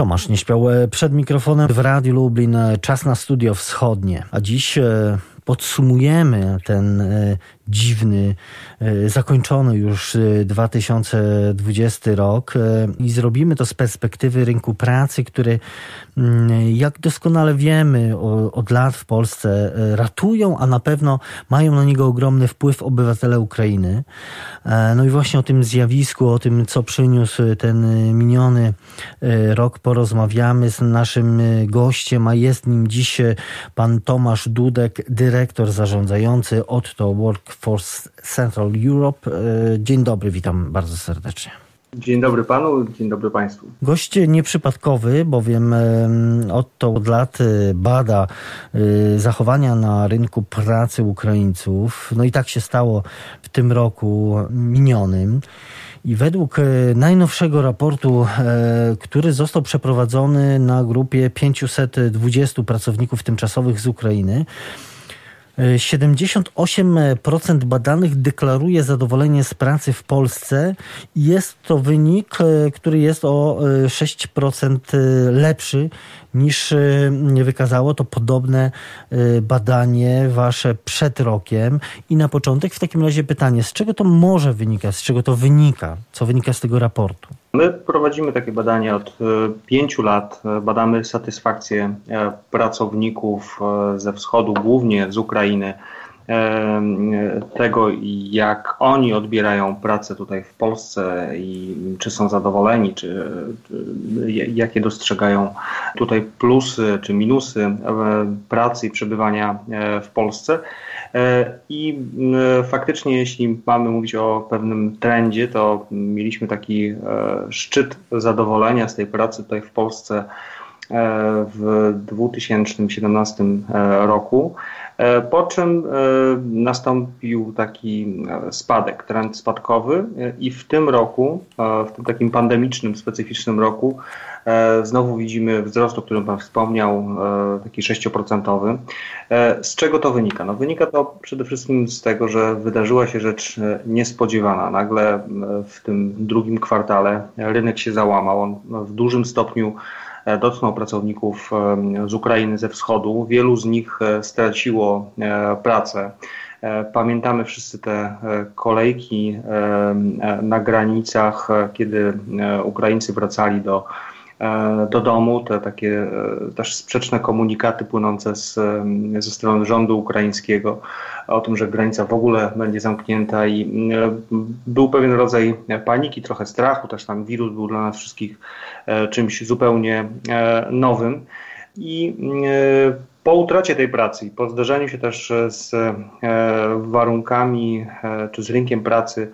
Tomasz nie śpiał przed mikrofonem w Radiu Lublin. Czas na studio wschodnie. A dziś podsumujemy ten dziwny, e, zakończony już 2020 e, rok e, i zrobimy to z perspektywy rynku pracy, który, mm, jak doskonale wiemy, od lat w Polsce ratują, a na pewno mają na niego ogromny wpływ obywatele Ukrainy. No i właśnie o tym zjawisku, o tym, co przyniósł ten miniony rok, porozmawiamy z naszym gościem, a jest nim dziś pan Tomasz Dudek, dyrektor zarządzający Otto Work Force Central Europe. E, dzień dobry, witam bardzo serdecznie. Dzień dobry panu, dzień dobry państwu. Gość nieprzypadkowy, bowiem Otto od lat e, bada e, zachowania na rynku pracy Ukraińców. No i tak się stało w tym roku minionym. I według najnowszego raportu, który został przeprowadzony na grupie 520 pracowników tymczasowych z Ukrainy, 78% badanych deklaruje zadowolenie z pracy w Polsce. Jest to wynik, e, który jest o 6% e, e, lepszy niż wykazało to podobne badanie wasze przed rokiem. I na początek w takim razie pytanie, z czego to może wynikać, z czego to wynika, co wynika z tego raportu? My prowadzimy takie badania od pięciu lat. Badamy satysfakcję pracowników ze wschodu, głównie z Ukrainy tego, jak oni odbierają pracę tutaj w Polsce i czy są zadowoleni, czy, jakie dostrzegają tutaj plusy czy minusy e, pracy i przebywania e, w Polsce. E, I faktycznie, jeśli mamy mówić o pewnym trendzie, to mieliśmy taki szczyt zadowolenia z tej pracy tutaj w Polsce w 2017 roku. E, po czym e, nastąpił taki e, spadek, trend spadkowy i w tym roku, w tym takim pandemicznym, specyficznym roku, znowu widzimy wzrost, o którym Pan wspomniał, taki 6%. Z czego to wynika? No, wynika to przede wszystkim z tego, że wydarzyła się rzecz niespodziewana. Nagle w tym drugim kwartale rynek się załamał. On w dużym stopniu E, dotknął pracowników e, z Ukrainy, ze wschodu. Wielu z nich e, straciło pracę. Pamiętamy wszyscy te kolejki na granicach, kiedy Ukraińcy wracali do E, do domu, te takie e, też sprzeczne komunikaty płynące z, ze strony rządu ukraińskiego o tym, że granica w ogóle będzie zamknięta i e, był pewien rodzaj paniki, trochę strachu, też tam wirus był dla nas wszystkich czymś zupełnie nowym. I po utracie tej pracy i po zderzeniu się też z warunkami czy z rynkiem pracy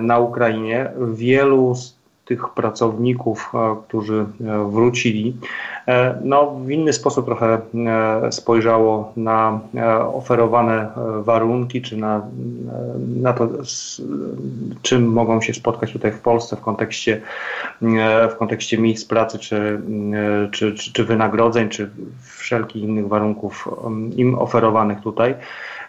na Ukrainie, wielu z tych pracowników, e, którzy e, wrócili, e, no, w inny sposób trochę spojrzało na oferowane warunki, czy na, na to, z czym mogą się spotkać tutaj w Polsce w kontekście, w kontekście miejsc pracy, czy, czy, czy, czy wynagrodzeń, czy wszelkich innych warunków im oferowanych tutaj.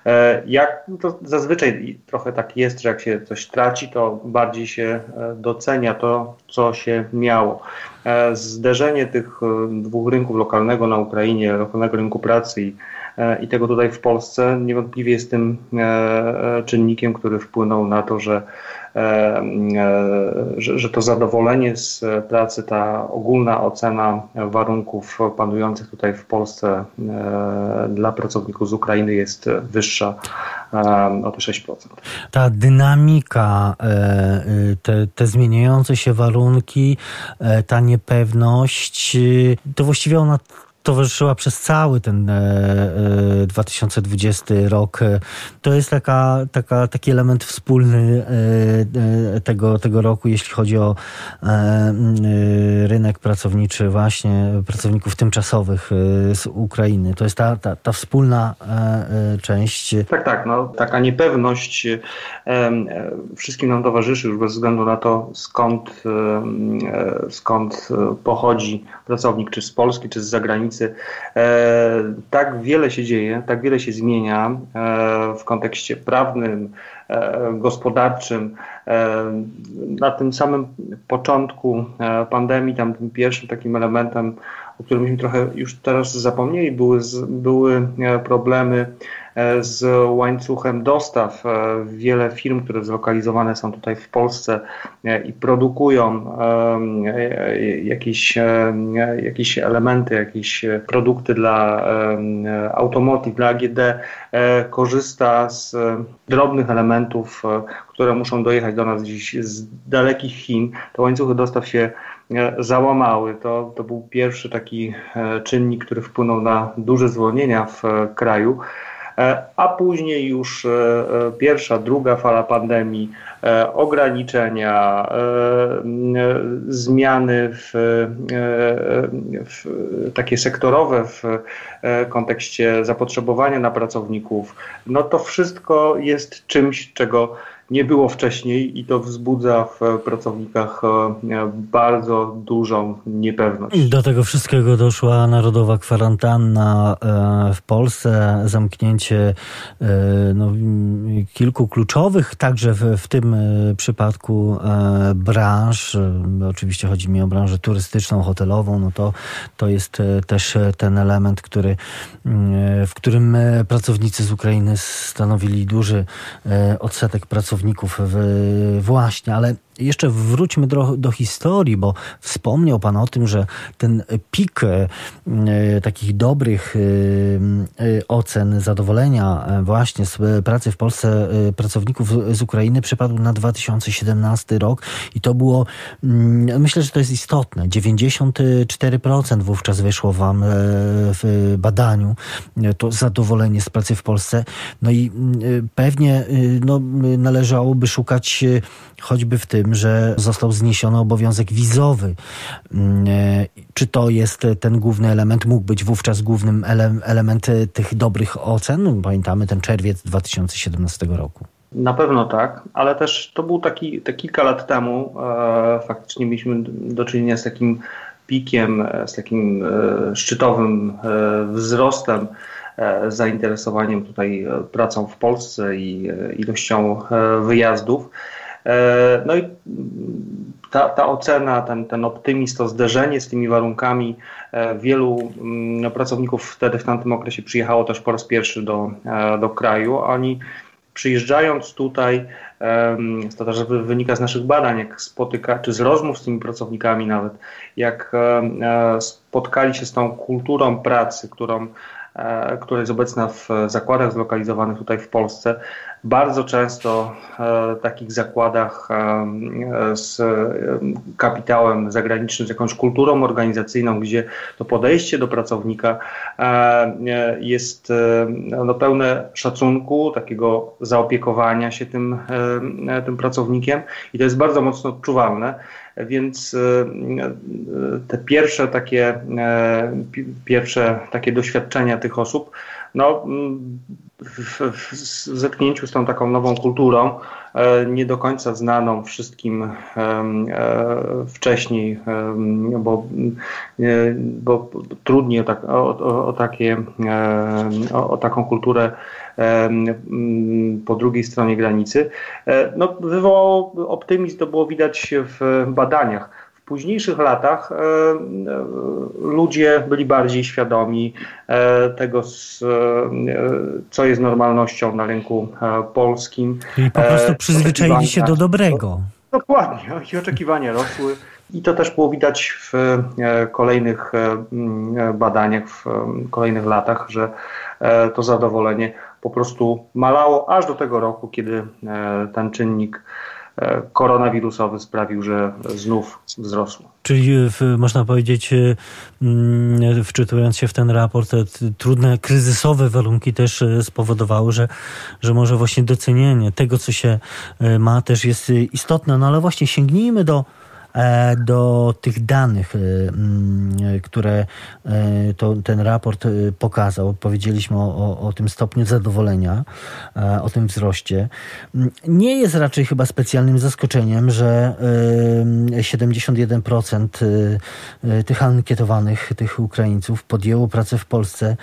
E, jak no to zazwyczaj trochę tak jest, że jak się coś traci, to bardziej się e, docenia to, co się miało. E, zderzenie tych dwóch rynków, lokalnego na Ukrainie, lokalnego rynku pracy i, i tego tutaj w Polsce, niewątpliwie jest tym czynnikiem, który wpłynął na to, że że, że to zadowolenie z pracy, ta ogólna ocena warunków panujących tutaj w Polsce e, dla pracowników z Ukrainy jest wyższa o te 6%. Ta dynamika, te, te zmieniające się warunki, ta niepewność, to właściwie ona towarzyszyła przez cały ten 2020 e, e, rok. To jest taka, taka, taki element wspólny e, tego, tego roku, jeśli chodzi o rynek pracowniczy, właśnie pracowników tymczasowych z Ukrainy. To jest ta, ta, ta wspólna część. Tak, tak. No, taka niepewność wszystkim nam towarzyszy już bez względu na to, skąd, skąd pochodzi pracownik, czy z Polski, czy z zagranicy granicy. Tak wiele się dzieje, tak wiele się zmienia w kontekście prawnym, gospodarczym. Na tym samym początku pandemii, tam tym pierwszym takim elementem, o którym myśmy trochę już teraz zapomnieli, były, były problemy E, z łańcuchem dostaw. E, wiele firm, które zlokalizowane są tutaj w Polsce e, i produkują jakieś, jakieś elementy, jakieś produkty dla automotive, dla AGD, korzysta z drobnych elementów, które muszą dojechać do nas dziś z dalekich Chin. Te łańcuchy dostaw się załamały. To, to był pierwszy taki czynnik, który wpłynął na duże zwolnienia w kraju. E, a później już e, e, pierwsza, druga fala pandemii, ograniczenia, zmiany w, w, takie sektorowe w kontekście zapotrzebowania na pracowników, no to wszystko jest czymś, czego nie było wcześniej i to wzbudza w pracownikach e, bardzo dużą niepewność. Do tego wszystkiego doszła narodowa kwarantanna e, w Polsce, zamknięcie e, no, kilku kluczowych, także w, w tym przypadku branż, oczywiście chodzi mi o branżę turystyczną, hotelową, no to, to jest też ten element, który, w którym pracownicy z Ukrainy stanowili duży odsetek pracowników pracowników w, właśnie, ale jeszcze wróćmy do, do, historii, bo wspomniał Pan o tym, że ten pik e, takich dobrych e ocen, zadowolenia właśnie z pracy w Polsce pracowników z Ukrainy przypadł na 2017 rok i to było, mm, myślę, że to jest istotne, 94% wówczas wyszło Wam w badaniu to zadowolenie z pracy w Polsce. No i mm, pewnie no, należałoby szukać choćby w tym, że został zniesiony obowiązek wizowy. Mm, e, czy to jest ten główny element? Mógł być wówczas głównym ele element tych dobrych ocen? Pamiętamy ten czerwiec 2017 roku. Na pewno tak, ale też to był taki, te kilka lat temu, e, faktycznie mieliśmy do czynienia z takim pikiem, e, z takim e, szczytowym e, wzrostem e, zainteresowaniem tutaj pracą w Polsce i ilością wyjazdów. E, no i ta, ta ocena, ten, ten optymizm, to zderzenie z tymi warunkami, e, wielu mm, pracowników wtedy w tamtym okresie przyjechało też po raz pierwszy do, e, do kraju. Oni przyjeżdżając tutaj, to też wynika z naszych badań, jak spotyka, czy z rozmów z tymi pracownikami nawet, jak spotkali się z tą kulturą pracy, którą która jest obecna w zakładach zlokalizowanych tutaj w Polsce. Bardzo często w e, takich zakładach e, z kapitałem zagranicznym, z jakąś kulturą organizacyjną, gdzie to podejście do pracownika jest no, pełne szacunku, takiego zaopiekowania się tym, tym pracownikiem i to jest bardzo mocno odczuwalne. Więc e, e, te pierwsze takie, e, pierwsze takie doświadczenia tych osób, no, w, w zetknięciu z tą taką nową kulturą, nie do końca znaną wszystkim wcześniej, bo, bo trudniej o, tak, o, o takie, o, o taką kulturę po drugiej stronie granicy. E, no, wywołało optymizm, to było widać w badaniach. W późniejszych latach e, ludzie byli bardziej świadomi e, tego, co jest normalnością na rynku polskim. I po prostu przyzwyczaili się do dobrego. Dokładnie, i oczekiwania rosły. I to też było widać w kolejnych badaniach, w kolejnych latach, że to zadowolenie po prostu malało aż do tego roku, kiedy e, ten czynnik e, koronawirusowy sprawił, że znów wzrosło. Czyli można powiedzieć, e, mm, wczytując się w ten raport, te trudne, kryzysowe warunki też spowodowały, że, że może właśnie docenienie tego, co się ma, też jest istotne. No ale właśnie sięgnijmy do do tych danych, które to, ten raport pokazał. Powiedzieliśmy o, o, o tym stopniu zadowolenia, o tym wzroście. Nie jest raczej chyba specjalnym zaskoczeniem, że 71% tych ankietowanych, tych Ukraińców podjęło pracę w Polsce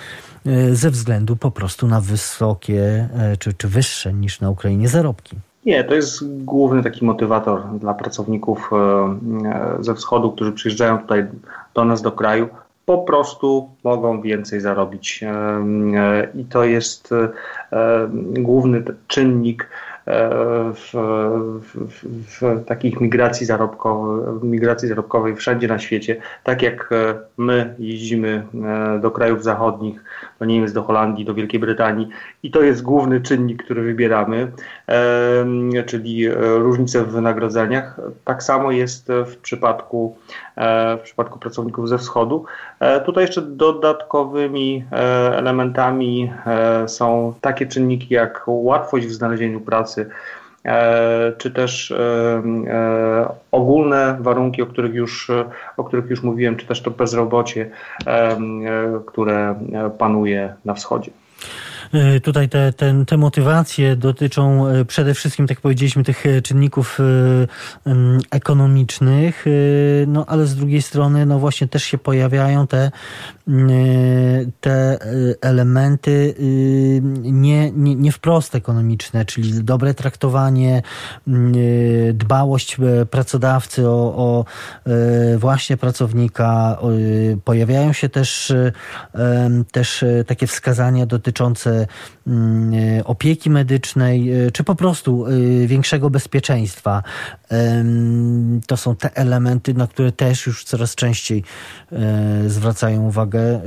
e, ze względu po prostu na wysokie e, czy, czy wyższe niż na Ukrainie zarobki. Nie, to jest główny taki motywator dla pracowników e, ze wschodu, którzy przyjeżdżają tutaj do nas, do kraju. Po prostu mogą więcej zarobić. I to jest główny czynnik w, w, w, takich migracji zarobkowej, migracji zarobkowej wszędzie na świecie. Tak jak e, my jeździmy e, do krajów zachodnich, do Niemiec, do Holandii, do Wielkiej Brytanii i to jest główny czynnik, który wybieramy, czyli e, różnice w wynagrodzeniach. Tak samo jest w przypadku, w przypadku pracowników ze wschodu. Tutaj jeszcze dodatkowymi elementami są takie czynniki jak łatwość w znalezieniu pracy, e, czy też e, e, ogólne warunki, o których już, o których już mówiłem, czy też to bezrobocie, które panuje na wschodzie. E, tutaj te, te, te motywacje dotyczą e, przede wszystkim, tak powiedzieliśmy, tych e, czynników ekonomicznych, no ale z drugiej strony, no właśnie też się pojawiają te, te elementy nie, nie, nie wprost ekonomiczne, czyli dobre traktowanie, dbałość pracodawcy o, o właśnie pracownika. Pojawiają się też, też takie wskazania dotyczące opieki medycznej, e, czy po prostu większego bezpieczeństwa. To są te elementy, na które też już coraz częściej zwracają uwagę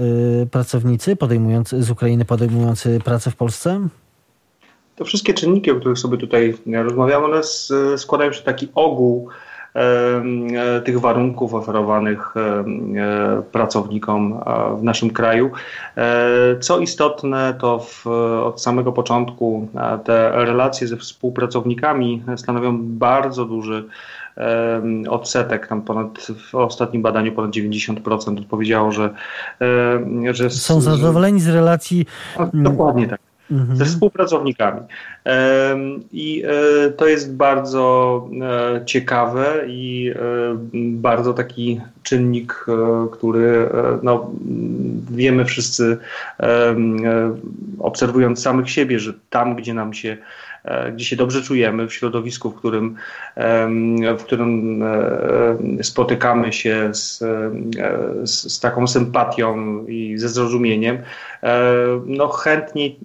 pracownicy podejmujący, z Ukrainy podejmujący pracę w Polsce? To wszystkie czynniki, o których sobie tutaj rozmawiamy, one składają się w taki ogół tych warunków oferowanych e, pracownikom w naszym kraju. E, co istotne, to w, od samego początku te relacje ze współpracownikami stanowią bardzo duży odsetek, tam ponad w ostatnim badaniu ponad 90% odpowiedziało, że, że są zadowoleni z relacji. No, dokładnie tak mhm. ze współpracownikami. I e, to jest bardzo e, ciekawe i e, bardzo taki czynnik, który no, wiemy wszyscy, obserwując samych siebie, że tam, gdzie nam się gdzie się dobrze czujemy, w środowisku, w którym, w którym e, spotykamy się z, e, z, z taką sympatią i ze zrozumieniem, no chętniej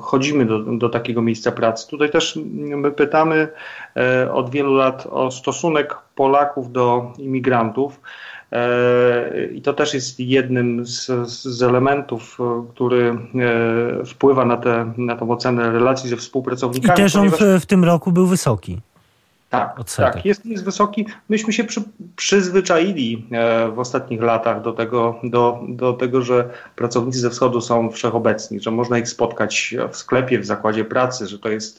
chodzimy do, do takiego miejsca pracy. Tutaj też my pytamy od wielu lat o stosunek Polaków do imigrantów. E, I to też jest jednym z, z elementów, e, który e, wpływa na, te, na tą ocenę relacji ze współpracownikami. I też on w, w tym roku był wysoki. Tak, tak jest, jest wysoki. Myśmy się przy, przyzwyczaili e, w ostatnich latach do tego, do, do tego, że pracownicy ze wschodu są wszechobecni, że można ich spotkać w sklepie, w zakładzie pracy, że to jest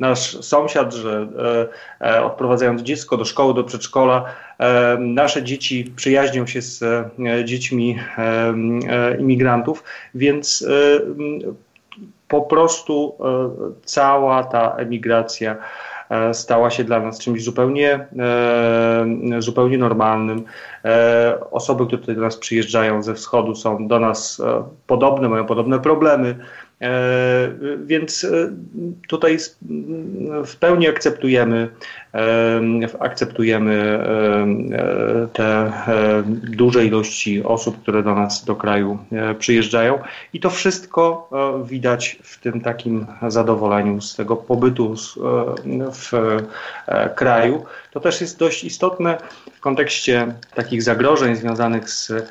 nasz sąsiad, że e, e, odprowadzając dziecko do szkoły, do przedszkola, e, nasze dzieci przyjaźnią się z e, dziećmi e, imigrantów, więc po prostu cała ta emigracja E, stała się dla nas czymś zupełnie, e, zupełnie normalnym. E, osoby, które tutaj do nas przyjeżdżają ze wschodu, są do nas podobne, mają podobne problemy. E, więc e, tutaj w pełni akceptujemy, akceptujemy te duże ilości osób, które do nas, do kraju e, przyjeżdżają i to wszystko widać w tym takim zadowoleniu z tego pobytu w kraju. To też jest dość istotne w kontekście takich zagrożeń związanych z E,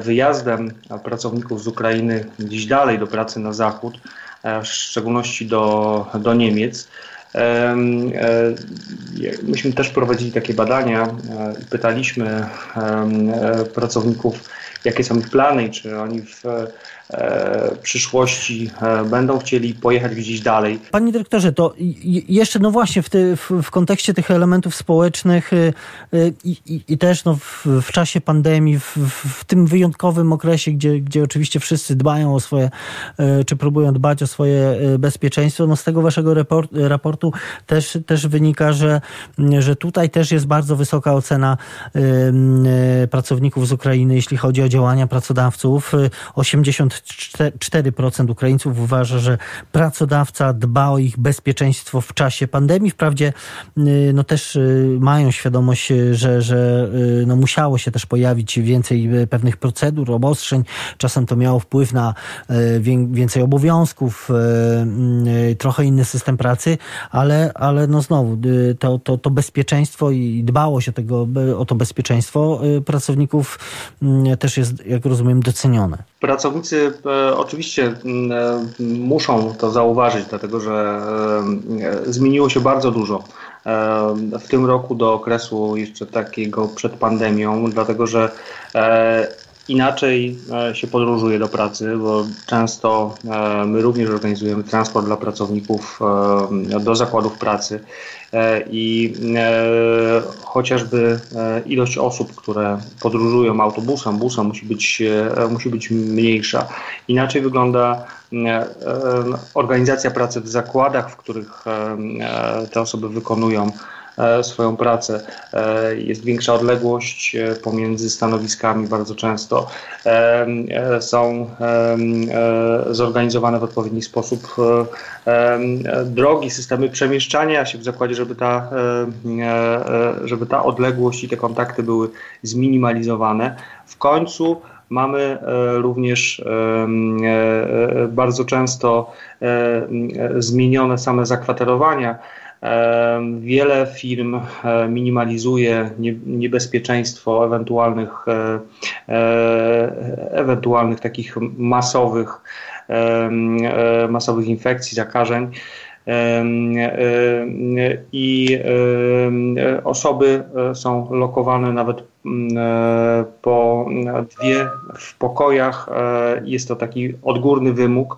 wyjazdem pracowników z Ukrainy gdzieś dalej do pracy na zachód, e, w szczególności do, do Niemiec. E, myśmy też prowadzili takie badania i pytaliśmy pracowników, jakie są ich plany czy oni w przyszłości będą chcieli pojechać gdzieś dalej. Panie dyrektorze, to jeszcze no właśnie w, ty, w, w kontekście tych elementów społecznych i, i, i też no w, w, czasie pandemii, w, tym wyjątkowym okresie, gdzie, gdzie oczywiście wszyscy dbają o swoje, czy próbują dbać o swoje bezpieczeństwo, no z tego waszego raport, raportu też, też wynika, że, że tutaj też jest bardzo wysoka ocena pracowników z Ukrainy, jeśli chodzi o działania pracodawców. 84% Ukraińców uważa, że pracodawca dba o ich bezpieczeństwo w czasie pandemii. Wprawdzie no też mają świadomość, że, że no musiało się też pojawić więcej pewnych procedur, obostrzeń. Czasem to miało wpływ na więcej obowiązków, trochę inny system pracy, ale, ale no znowu to, to, to bezpieczeństwo i dbałość o, tego, o to bezpieczeństwo pracowników też jest, jak rozumiem, docenione. Pracownicy e, oczywiście e, muszą to zauważyć, dlatego że e, zmieniło się bardzo dużo w tym roku do okresu jeszcze takiego przed pandemią, dlatego że inaczej się podróżuje do pracy, bo często my również organizujemy transport dla pracowników do zakładów pracy E, i e, chociażby e, ilość osób, które podróżują autobusem, busem musi być, musi być mniejsza. Inaczej wygląda organizacja pracy w zakładach, w których te osoby wykonują E, swoją pracę. E, jest większa odległość e, pomiędzy stanowiskami bardzo często. Są zorganizowane w odpowiedni sposób drogi, systemy przemieszczania się w zakładzie, żeby ta, żeby ta odległość i te kontakty były zminimalizowane. W końcu Mamy również bardzo często zmienione same zakwaterowania. Wiele firm e, minimalizuje niebezpieczeństwo ewentualnych, e, e, ewentualnych takich masowych, masowych infekcji, zakażeń. I osoby są lokowane nawet po dwie w pokojach. Jest to taki odgórny wymóg.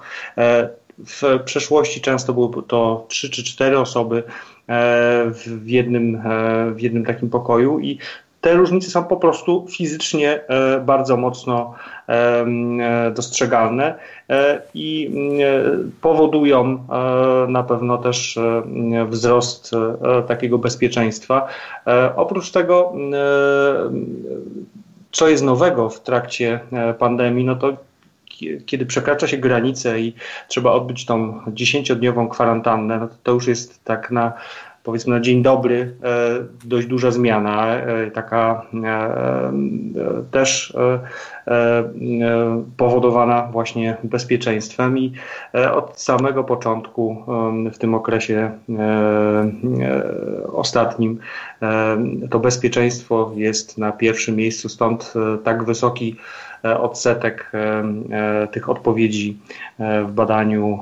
W przeszłości często były to trzy czy cztery osoby e, w jednym, e, w jednym takim pokoju i te różnice są po prostu fizycznie e, bardzo mocno dostrzegalne i powodują na pewno też wzrost takiego bezpieczeństwa. Oprócz tego, co jest nowego w trakcie pandemii, no to kiedy przekracza się granicę i trzeba odbyć tą dziesięciodniową kwarantannę, no to, to już jest tak na powiedzmy na dzień dobry e, dość duża zmiana, e, taka e, też powodowana właśnie bezpieczeństwem i od samego początku w tym okresie ostatnim to bezpieczeństwo jest na pierwszym miejscu, stąd tak wysoki odsetek e, e, tych odpowiedzi w badaniu,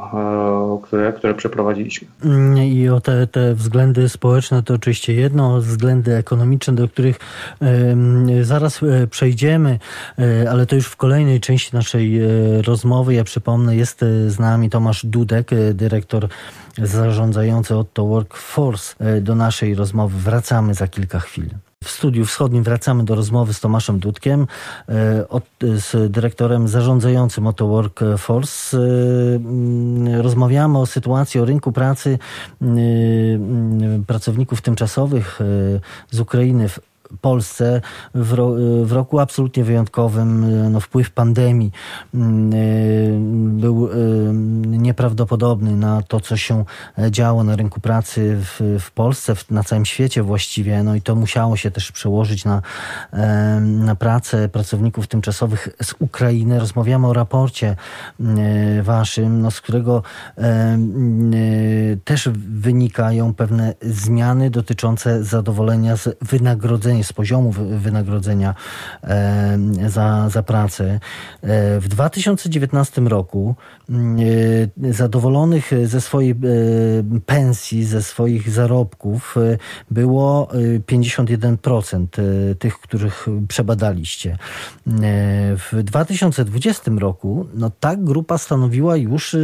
które, które przeprowadziliśmy. Mm, I o te, te względy społeczne to oczywiście jedno, względy ekonomiczne, do których zaraz przejdziemy, ale to już w kolejnej części naszej rozmowy. Ja przypomnę, jest z nami Tomasz Dudek, dyrektor zarządzający Otto Workforce. Do naszej rozmowy wracamy za kilka chwil. W studiu wschodnim wracamy do rozmowy z Tomaszem Dudkiem, e, z dyrektorem zarządzającym Oto Workforce. E, mm, rozmawiamy o sytuacji, o rynku pracy mm, pracowników tymczasowych e, z Ukrainy Polsce w, ro, w roku absolutnie wyjątkowym no, wpływ pandemii mm, y, był y, nieprawdopodobny na to, co się działo na rynku pracy w, w Polsce, na całym świecie właściwie. No i to musiało się też przełożyć na, na pracę pracowników tymczasowych z Ukrainy. Rozmawiamy o raporcie waszym, no, z którego też wynikają pewne zmiany dotyczące zadowolenia z wynagrodzenia z poziomu wynagrodzenia za, za pracę. W 2019 roku zadowolonych ze swojej pensji, ze swoich zarobków było 51% tych, których przebadaliście. W 2020 roku no, ta grupa stanowiła już,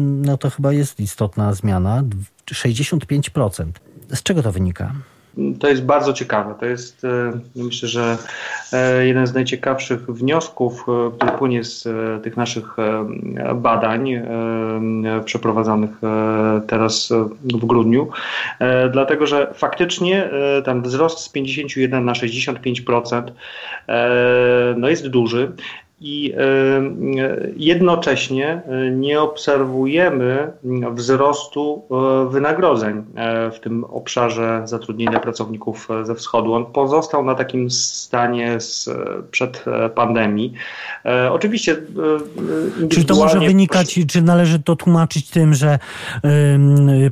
no to chyba jest istotna zmiana, 65%. Z czego to wynika? To jest bardzo ciekawe. To jest, e, myślę, że e, jeden z najciekawszych wniosków, e, który płynie z tych naszych badań przeprowadzonych teraz w grudniu, dlatego że faktycznie ten wzrost z 51 na 65% no jest duży i jednocześnie e, nie obserwujemy wzrostu wynagrodzeń w tym obszarze zatrudnienia pracowników ze wschodu. On pozostał na takim stanie przed pandemii. Oczywiście. Czy to może wynikać, czy należy to tłumaczyć tym, że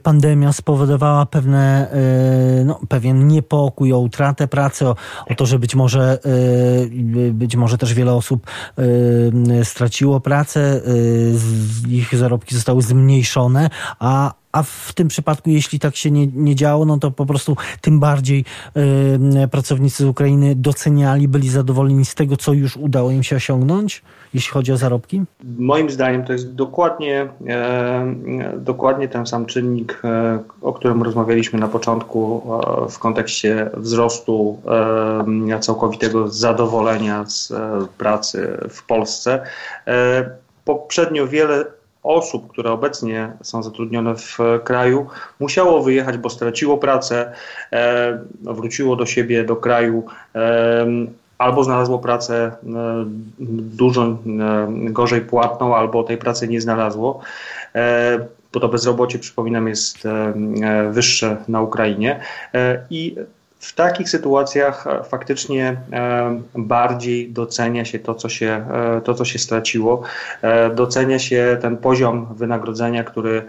pandemia spowodowała pewne, no, pewien niepokój o utratę pracy, o, o to, że być może, być może też wiele osób Y, straciło pracę, y, ich zarobki zostały zmniejszone, a, a w tym przypadku, jeśli tak się nie, nie działo, no to po prostu tym bardziej y, pracownicy z Ukrainy doceniali, byli zadowoleni z tego, co już udało im się osiągnąć, jeśli chodzi o zarobki? Moim zdaniem to jest dokładnie, e, dokładnie ten sam czynnik, e, o którym rozmawialiśmy na początku e, w kontekście wzrostu e, całkowitego zadowolenia z e, pracy w Polsce. E, poprzednio wiele osób, które obecnie są zatrudnione w kraju, musiało wyjechać, bo straciło pracę, e, wróciło do siebie, do kraju, e, albo znalazło pracę e, dużo gorzej płatną, albo tej pracy nie znalazło bo to bezrobocie, przypominam, jest wyższe na Ukrainie. I w takich sytuacjach e, faktycznie e, bardziej docenia się to, co się, e, to, co się straciło. Docenia się ten poziom wynagrodzenia, który,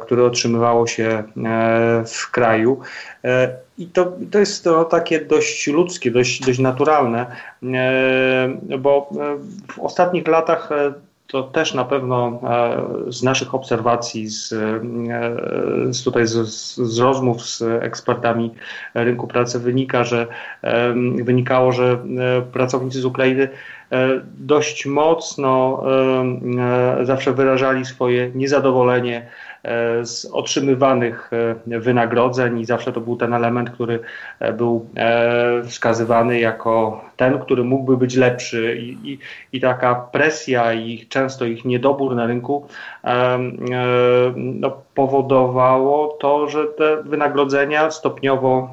który otrzymywało się w kraju. I to, to jest to takie dość ludzkie, dość, dość naturalne, bo w ostatnich latach to też na pewno e, z naszych obserwacji, z, e, z tutaj z, z, rozmów z ekspertami rynku pracy wynika, że e, wynikało, że pracownicy z Ukrainy dość mocno zawsze wyrażali swoje niezadowolenie z otrzymywanych wynagrodzeń i zawsze to był ten element, który był wskazywany jako ten, który mógłby być lepszy i, i, i taka presja i często ich niedobór na rynku no, powodowało to, że te wynagrodzenia stopniowo,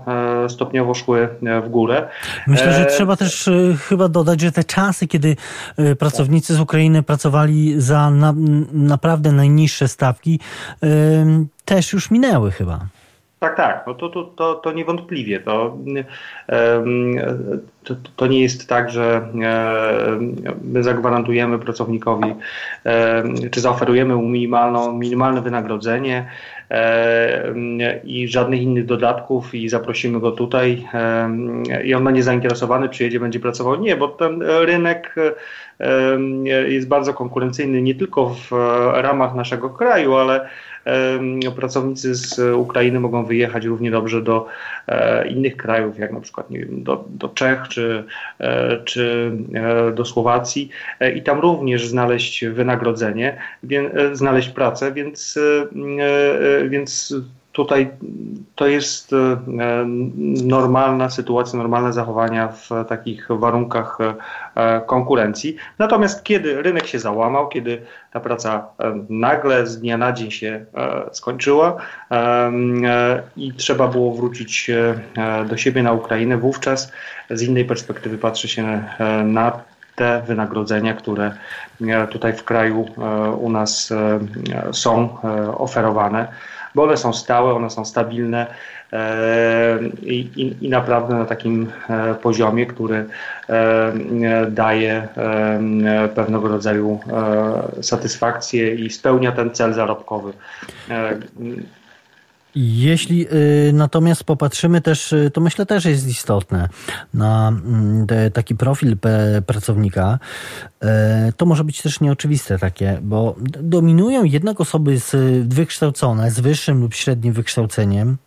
stopniowo szły w górę. Myślę, że trzeba też chyba dodać, że te czasy, kiedy pracownicy z Ukrainy pracowali za na, naprawdę najniższe stawki, też już minęły chyba. Tak, tak, no to, to, to, to niewątpliwie. To, to, to nie jest tak, że my zagwarantujemy pracownikowi, czy zaoferujemy mu minimalne wynagrodzenie i żadnych innych dodatków i zaprosimy go tutaj i on będzie zainteresowany, przyjedzie, będzie pracował. Nie, bo ten rynek jest bardzo konkurencyjny nie tylko w ramach naszego kraju, ale pracownicy z Ukrainy mogą wyjechać równie dobrze do e, innych krajów, jak na przykład wiem, do, do Czech czy, e, czy e, do Słowacji i tam również znaleźć wynagrodzenie, znaleźć pracę, więc, więc tutaj to jest e, normalna sytuacja, normalne zachowania w takich warunkach e, konkurencji. Natomiast kiedy rynek się załamał, kiedy ta praca e, nagle z dnia na dzień się skończyła i trzeba było wrócić do siebie na Ukrainę, wówczas z innej perspektywy patrzy się na te wynagrodzenia, które tutaj w kraju u nas są oferowane bo one są stałe, one są stabilne e, i, i, i naprawdę na takim e, poziomie, który e, daje pewnego rodzaju satysfakcję i spełnia ten cel zarobkowy Jeśli y, natomiast popatrzymy też, y, to myślę też jest istotne, na mm, taki profil pracownika, y, to może być też nieoczywiste takie, bo dominują jednak osoby z, wykształcone, z wyższym lub średnim wykształceniem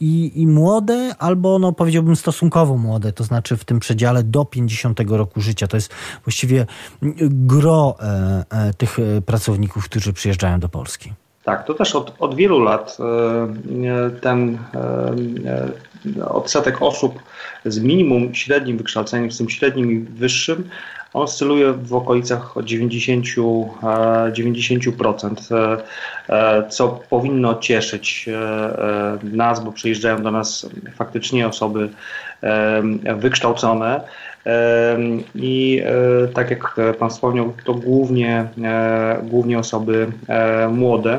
i, i młode, albo no powiedziałbym stosunkowo młode, to znaczy w tym przedziale do 50 roku życia. To jest właściwie gro e, e, tych e, pracowników, którzy przyjeżdżają do Polski. Tak, to też od, od wielu lat e, ten e, odsetek osób z minimum średnim wykształceniem, z tym średnim i wyższym, oscyluje w okolicach 90, 90%, e, co powinno cieszyć nas, bo przyjeżdżają do nas faktycznie osoby wykształcone. I e, tak jak Pan wspomniał, to głównie, e, głównie osoby e, młode.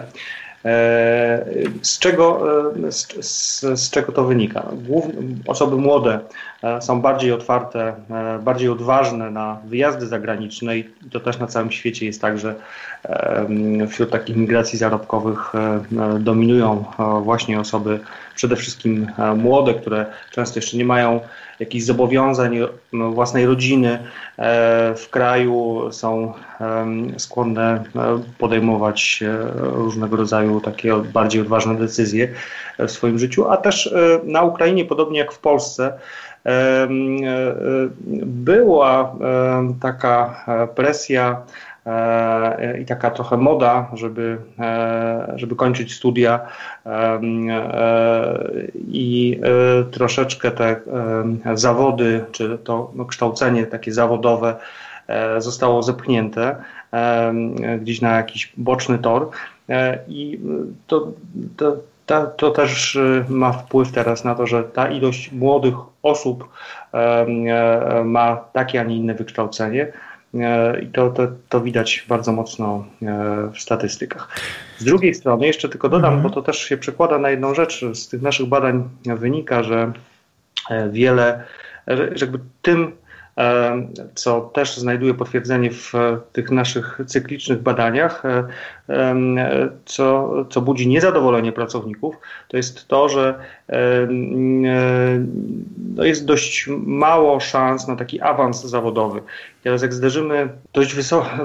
Z czego, z, z, z, czego to wynika? Głównie, osoby młode są bardziej otwarte, bardziej odważne na wyjazdy zagraniczne i to też na całym świecie jest tak, że wśród takich migracji zarobkowych dominują właśnie osoby przede wszystkim młode, które często jeszcze nie mają jakichś zobowiązań no, własnej rodziny e, w kraju są skłonne e, podejmować e, różnego rodzaju takie bardziej odważne decyzje w swoim życiu, a też na Ukrainie, podobnie jak w Polsce, była taka presja E, i taka trochę moda, żeby, e, żeby kończyć studia. E, i troszeczkę te zawody, czy to kształcenie takie zawodowe zostało zepchnięte gdzieś na jakiś boczny tor. I to, to to, to, też ma wpływ teraz na to, że ta ilość młodych osób ma takie, a nie inne wykształcenie. E, I to, to, to widać bardzo mocno e, w statystykach. Z drugiej strony, jeszcze tylko dodam, mhm. bo to też się przekłada na jedną rzecz. Z tych naszych badań wynika, że e, wiele, że jakby tym co też znajduje potwierdzenie w tych naszych cyklicznych badaniach, co, co budzi niezadowolenie pracowników, to jest to, że no jest dość mało szans na taki awans zawodowy. Teraz jak zderzymy dość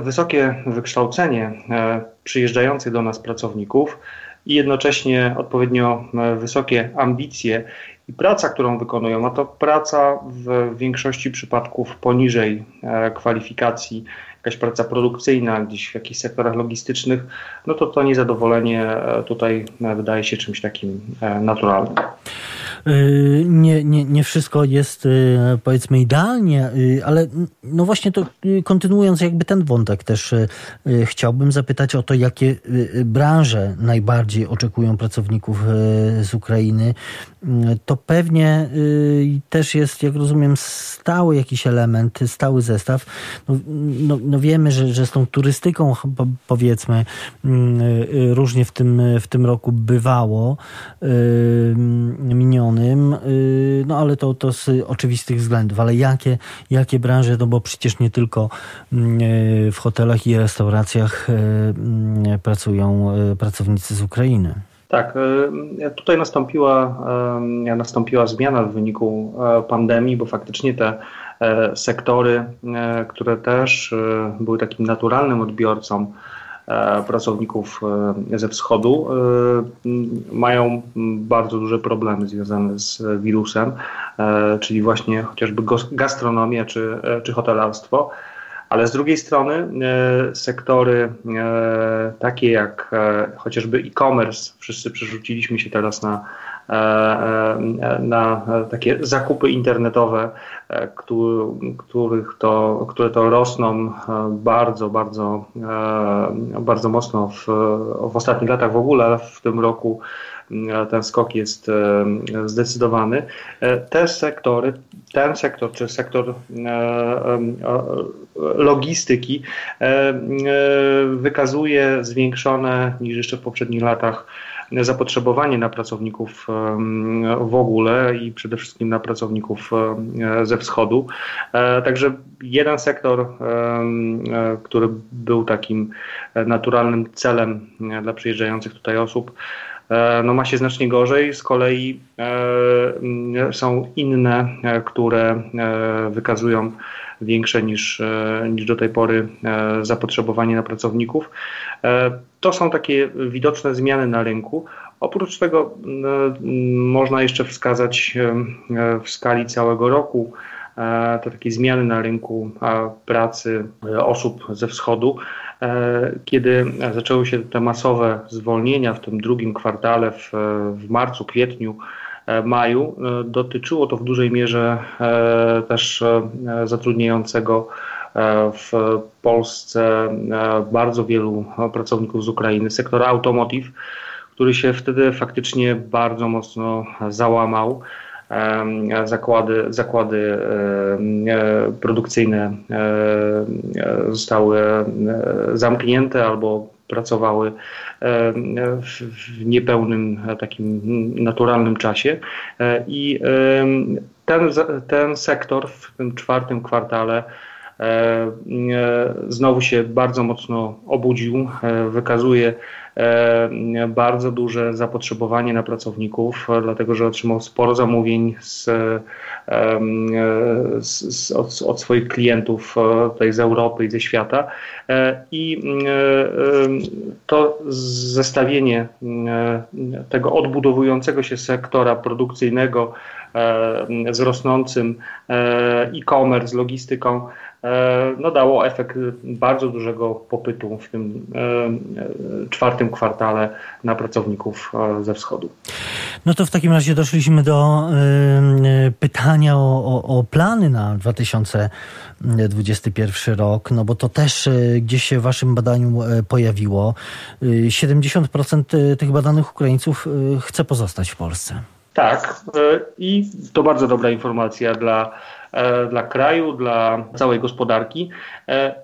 wysokie wykształcenie e, przyjeżdżających do nas pracowników i jednocześnie odpowiednio e, wysokie ambicje i praca, którą wykonują, a to praca w większości przypadków poniżej e, kwalifikacji, jakaś praca produkcyjna gdzieś w jakichś sektorach logistycznych, no to to niezadowolenie tutaj wydaje się czymś takim naturalnym. Y, nie, nie, nie wszystko jest y, powiedzmy idealnie, y, ale no właśnie to kontynuując jakby ten wątek też chciałbym zapytać o to, jakie branże najbardziej oczekują pracowników z Ukrainy. To pewnie też jest, jak rozumiem, stały jakiś element, stały zestaw. No, no, no wiemy, że, że z tą turystyką powiedzmy różnie w tym, w tym roku bywało miniono Y, no ale to, to z oczywistych względów. Ale jakie, jakie branże, no bo przecież nie tylko mm, y, w hotelach i restauracjach y, mm, pracują pracownicy z Ukrainy. Tak, tutaj nastąpiła, nastąpiła zmiana w wyniku pandemii, bo faktycznie te e, sektory, e, które też e, były takim naturalnym odbiorcą E, pracowników e, ze wschodu e, mają bardzo duże problemy związane z wirusem, czyli właśnie chociażby gastronomia czy, czy hotelarstwo. Ale z drugiej strony sektory takie jak chociażby e-commerce, wszyscy przerzuciliśmy się teraz na E, e, na takie zakupy internetowe, e, których to, które to rosną bardzo, bardzo, bardzo mocno w, w ostatnich latach w ogóle, w tym roku ten skok jest zdecydowany. Te sektory, ten sektor, czy sektor logistyki wykazuje zwiększone niż jeszcze w poprzednich latach zapotrzebowanie na pracowników w ogóle i przede wszystkim na pracowników ze wschodu. E, także jeden sektor, e, który był takim naturalnym celem dla przyjeżdżających tutaj osób, no ma się znacznie gorzej. Z kolei są inne, które wykazują większe niż, niż do tej pory zapotrzebowanie na pracowników. To są takie widoczne zmiany na rynku. Oprócz tego można jeszcze wskazać w skali całego roku te takie zmiany na rynku pracy osób ze wschodu, e, kiedy zaczęły się te masowe zwolnienia w tym drugim kwartale, w, w marcu, kwietniu, e, maju, e, dotyczyło to w dużej mierze też zatrudniającego w Polsce bardzo wielu pracowników z Ukrainy, sektora automotive, który się wtedy faktycznie bardzo mocno załamał zakłady, zakłady e, produkcyjne e, zostały e, zamknięte albo pracowały w niepełnym takim naturalnym czasie. I ten, ten sektor w tym czwartym kwartale znowu się bardzo mocno obudził, wykazuje E, bardzo duże zapotrzebowanie na pracowników, dlatego że otrzymał sporo zamówień z, e, z, od, od, swoich klientów e, tutaj z Europy i ze świata. I to zestawienie tego odbudowującego się sektora produkcyjnego z rosnącym e-commerce, logistyką, E, no, dało efekt bardzo dużego popytu w tym e, czwartym kwartale na pracowników e, ze wschodu. No to w takim razie doszliśmy do pytania o, o, o plany na 2021 rok, no bo to też gdzieś się w waszym badaniu pojawiło. 70% tych badanych Ukraińców chce pozostać w Polsce. Tak, i to bardzo dobra informacja dla E, dla kraju, dla całej gospodarki. E,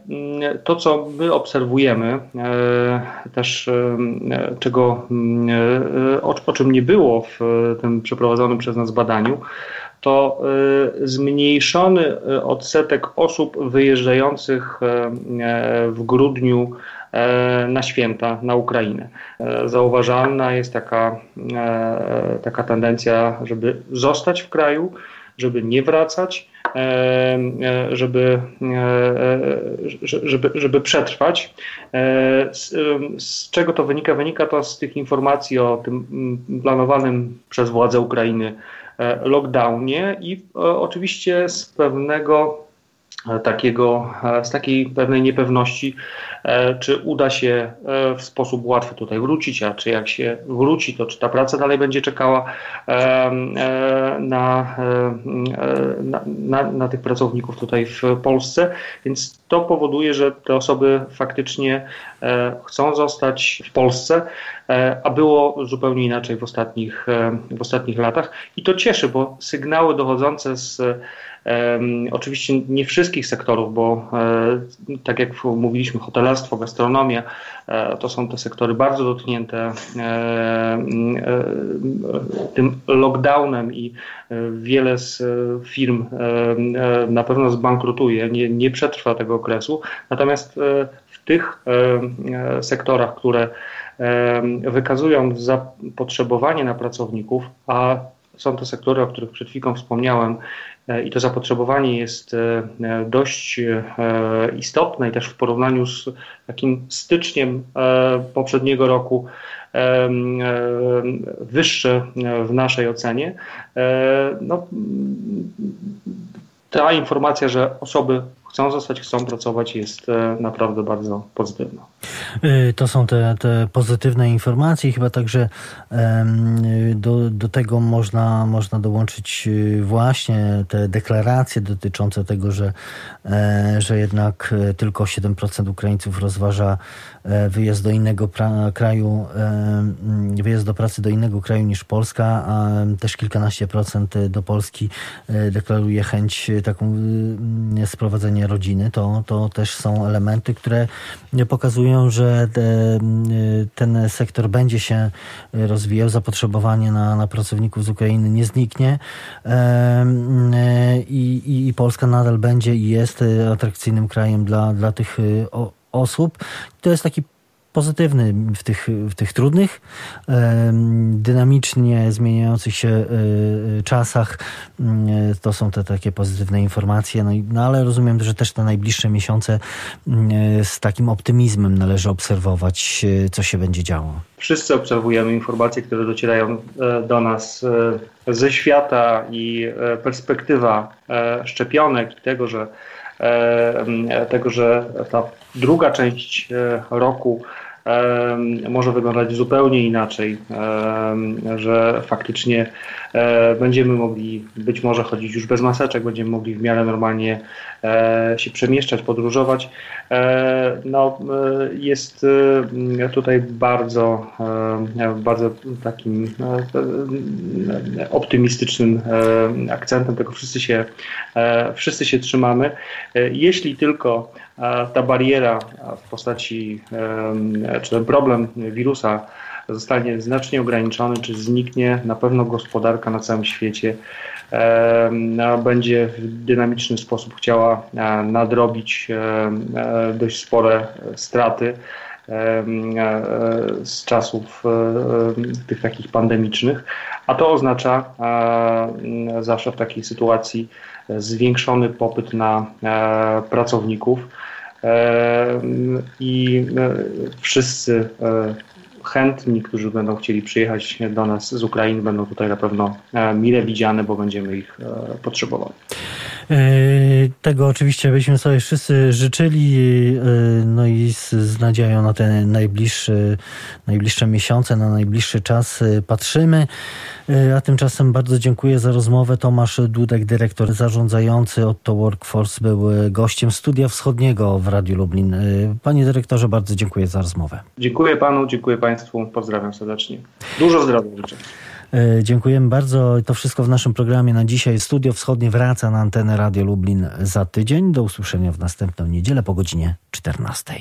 to, co my obserwujemy, e, też czego, o, o czym nie było w tym przeprowadzonym przez nas badaniu, to zmniejszony odsetek osób wyjeżdżających w grudniu na święta na Ukrainę. Zauważalna jest taka, taka tendencja, żeby zostać w kraju, żeby nie wracać, E, e, żeby, e, żeby, żeby przetrwać. Z, z czego to wynika? Wynika to z tych informacji o tym planowanym przez władze Ukrainy lockdownie i oczywiście z pewnego takiego, z takiej pewnej niepewności, e, czy uda się e, w sposób łatwy tutaj wrócić, a czy jak się wróci, to czy ta praca dalej będzie czekała e, na, na, na, na tych pracowników tutaj w Polsce. Więc to powoduje, że te osoby faktycznie chcą zostać w Polsce, a było zupełnie inaczej w ostatnich, w ostatnich latach. I to cieszy, bo sygnały dochodzące z Oczywiście nie wszystkich sektorów, bo e, tak jak mówiliśmy, hotelarstwo, gastronomia e, to są te sektory bardzo dotknięte e, tym lockdownem i wiele z firm na pewno zbankrutuje, nie, nie przetrwa tego okresu. Natomiast w tych sektorach, które wykazują zapotrzebowanie na pracowników, a są to sektory, o których przed chwilą wspomniałem, e, i to zapotrzebowanie jest e, dość e, istotne i też w porównaniu z takim styczniem poprzedniego roku wyższe w naszej ocenie. No, ta informacja, że osoby chcą zostać, chcą pracować, jest e, naprawdę bardzo pozytywna. E, to są te, te pozytywne informacje chyba także do, do tego można, można dołączyć e, właśnie te deklaracje dotyczące tego, że, że jednak tylko 7% Ukraińców rozważa wyjazd do innego kraju, wyjazd do pracy do innego kraju niż Polska, a też kilkanaście procent do Polski deklaruje chęć taką sprowadzenia rodziny, to, to też są elementy, które pokazują, że ten sektor będzie się rozwijał, zapotrzebowanie na, na pracowników z Ukrainy nie zniknie i, i, i Polska nadal będzie i jest atrakcyjnym krajem dla, dla tych osób. To jest taki pozytywny w tych, w tych trudnych, dynamicznie zmieniających się czasach. To są te takie pozytywne informacje. No, i, no ale rozumiem, że też te najbliższe miesiące z takim optymizmem należy obserwować, co się będzie działo. Wszyscy obserwujemy informacje, które docierają do nas ze świata i perspektywa szczepionek i tego, że tego, że ta druga część e, roku może wyglądać zupełnie inaczej, że faktycznie e, będziemy mogli być może chodzić już bez maseczek, będziemy mogli w miarę normalnie e, się przemieszczać, podróżować. No, jest tutaj bardzo, bardzo takim optymistycznym akcentem, tego wszyscy się, wszyscy się trzymamy. Jeśli tylko ta bariera w postaci, czy ten problem wirusa zostanie znacznie ograniczony, czy zniknie, na pewno gospodarka na całym świecie będzie w dynamiczny sposób chciała nadrobić dość spore straty z czasów tych takich pandemicznych, a to oznacza zawsze w takiej sytuacji zwiększony popyt na pracowników i e, wszyscy e, chętni, którzy będą chcieli przyjechać do nas z Ukrainy, będą tutaj na pewno e, mile widziane, bo będziemy ich potrzebowali. Tego oczywiście byśmy sobie wszyscy życzyli, no i z, z nadzieją na te najbliższe, najbliższe miesiące, na najbliższy czas patrzymy. A tymczasem bardzo dziękuję za rozmowę. Tomasz Dudek, dyrektor zarządzający Otto Workforce, był gościem Studia Wschodniego w Radiu Lublin. Panie dyrektorze, bardzo dziękuję za rozmowę. Dziękuję panu, dziękuję państwu. Pozdrawiam serdecznie. Dużo zdrowia życzę. Dziękujemy bardzo. To wszystko w naszym programie na dzisiaj. Studio Wschodnie wraca na antenę Radio Lublin za tydzień. Do usłyszenia w następną niedzielę po godzinie 14.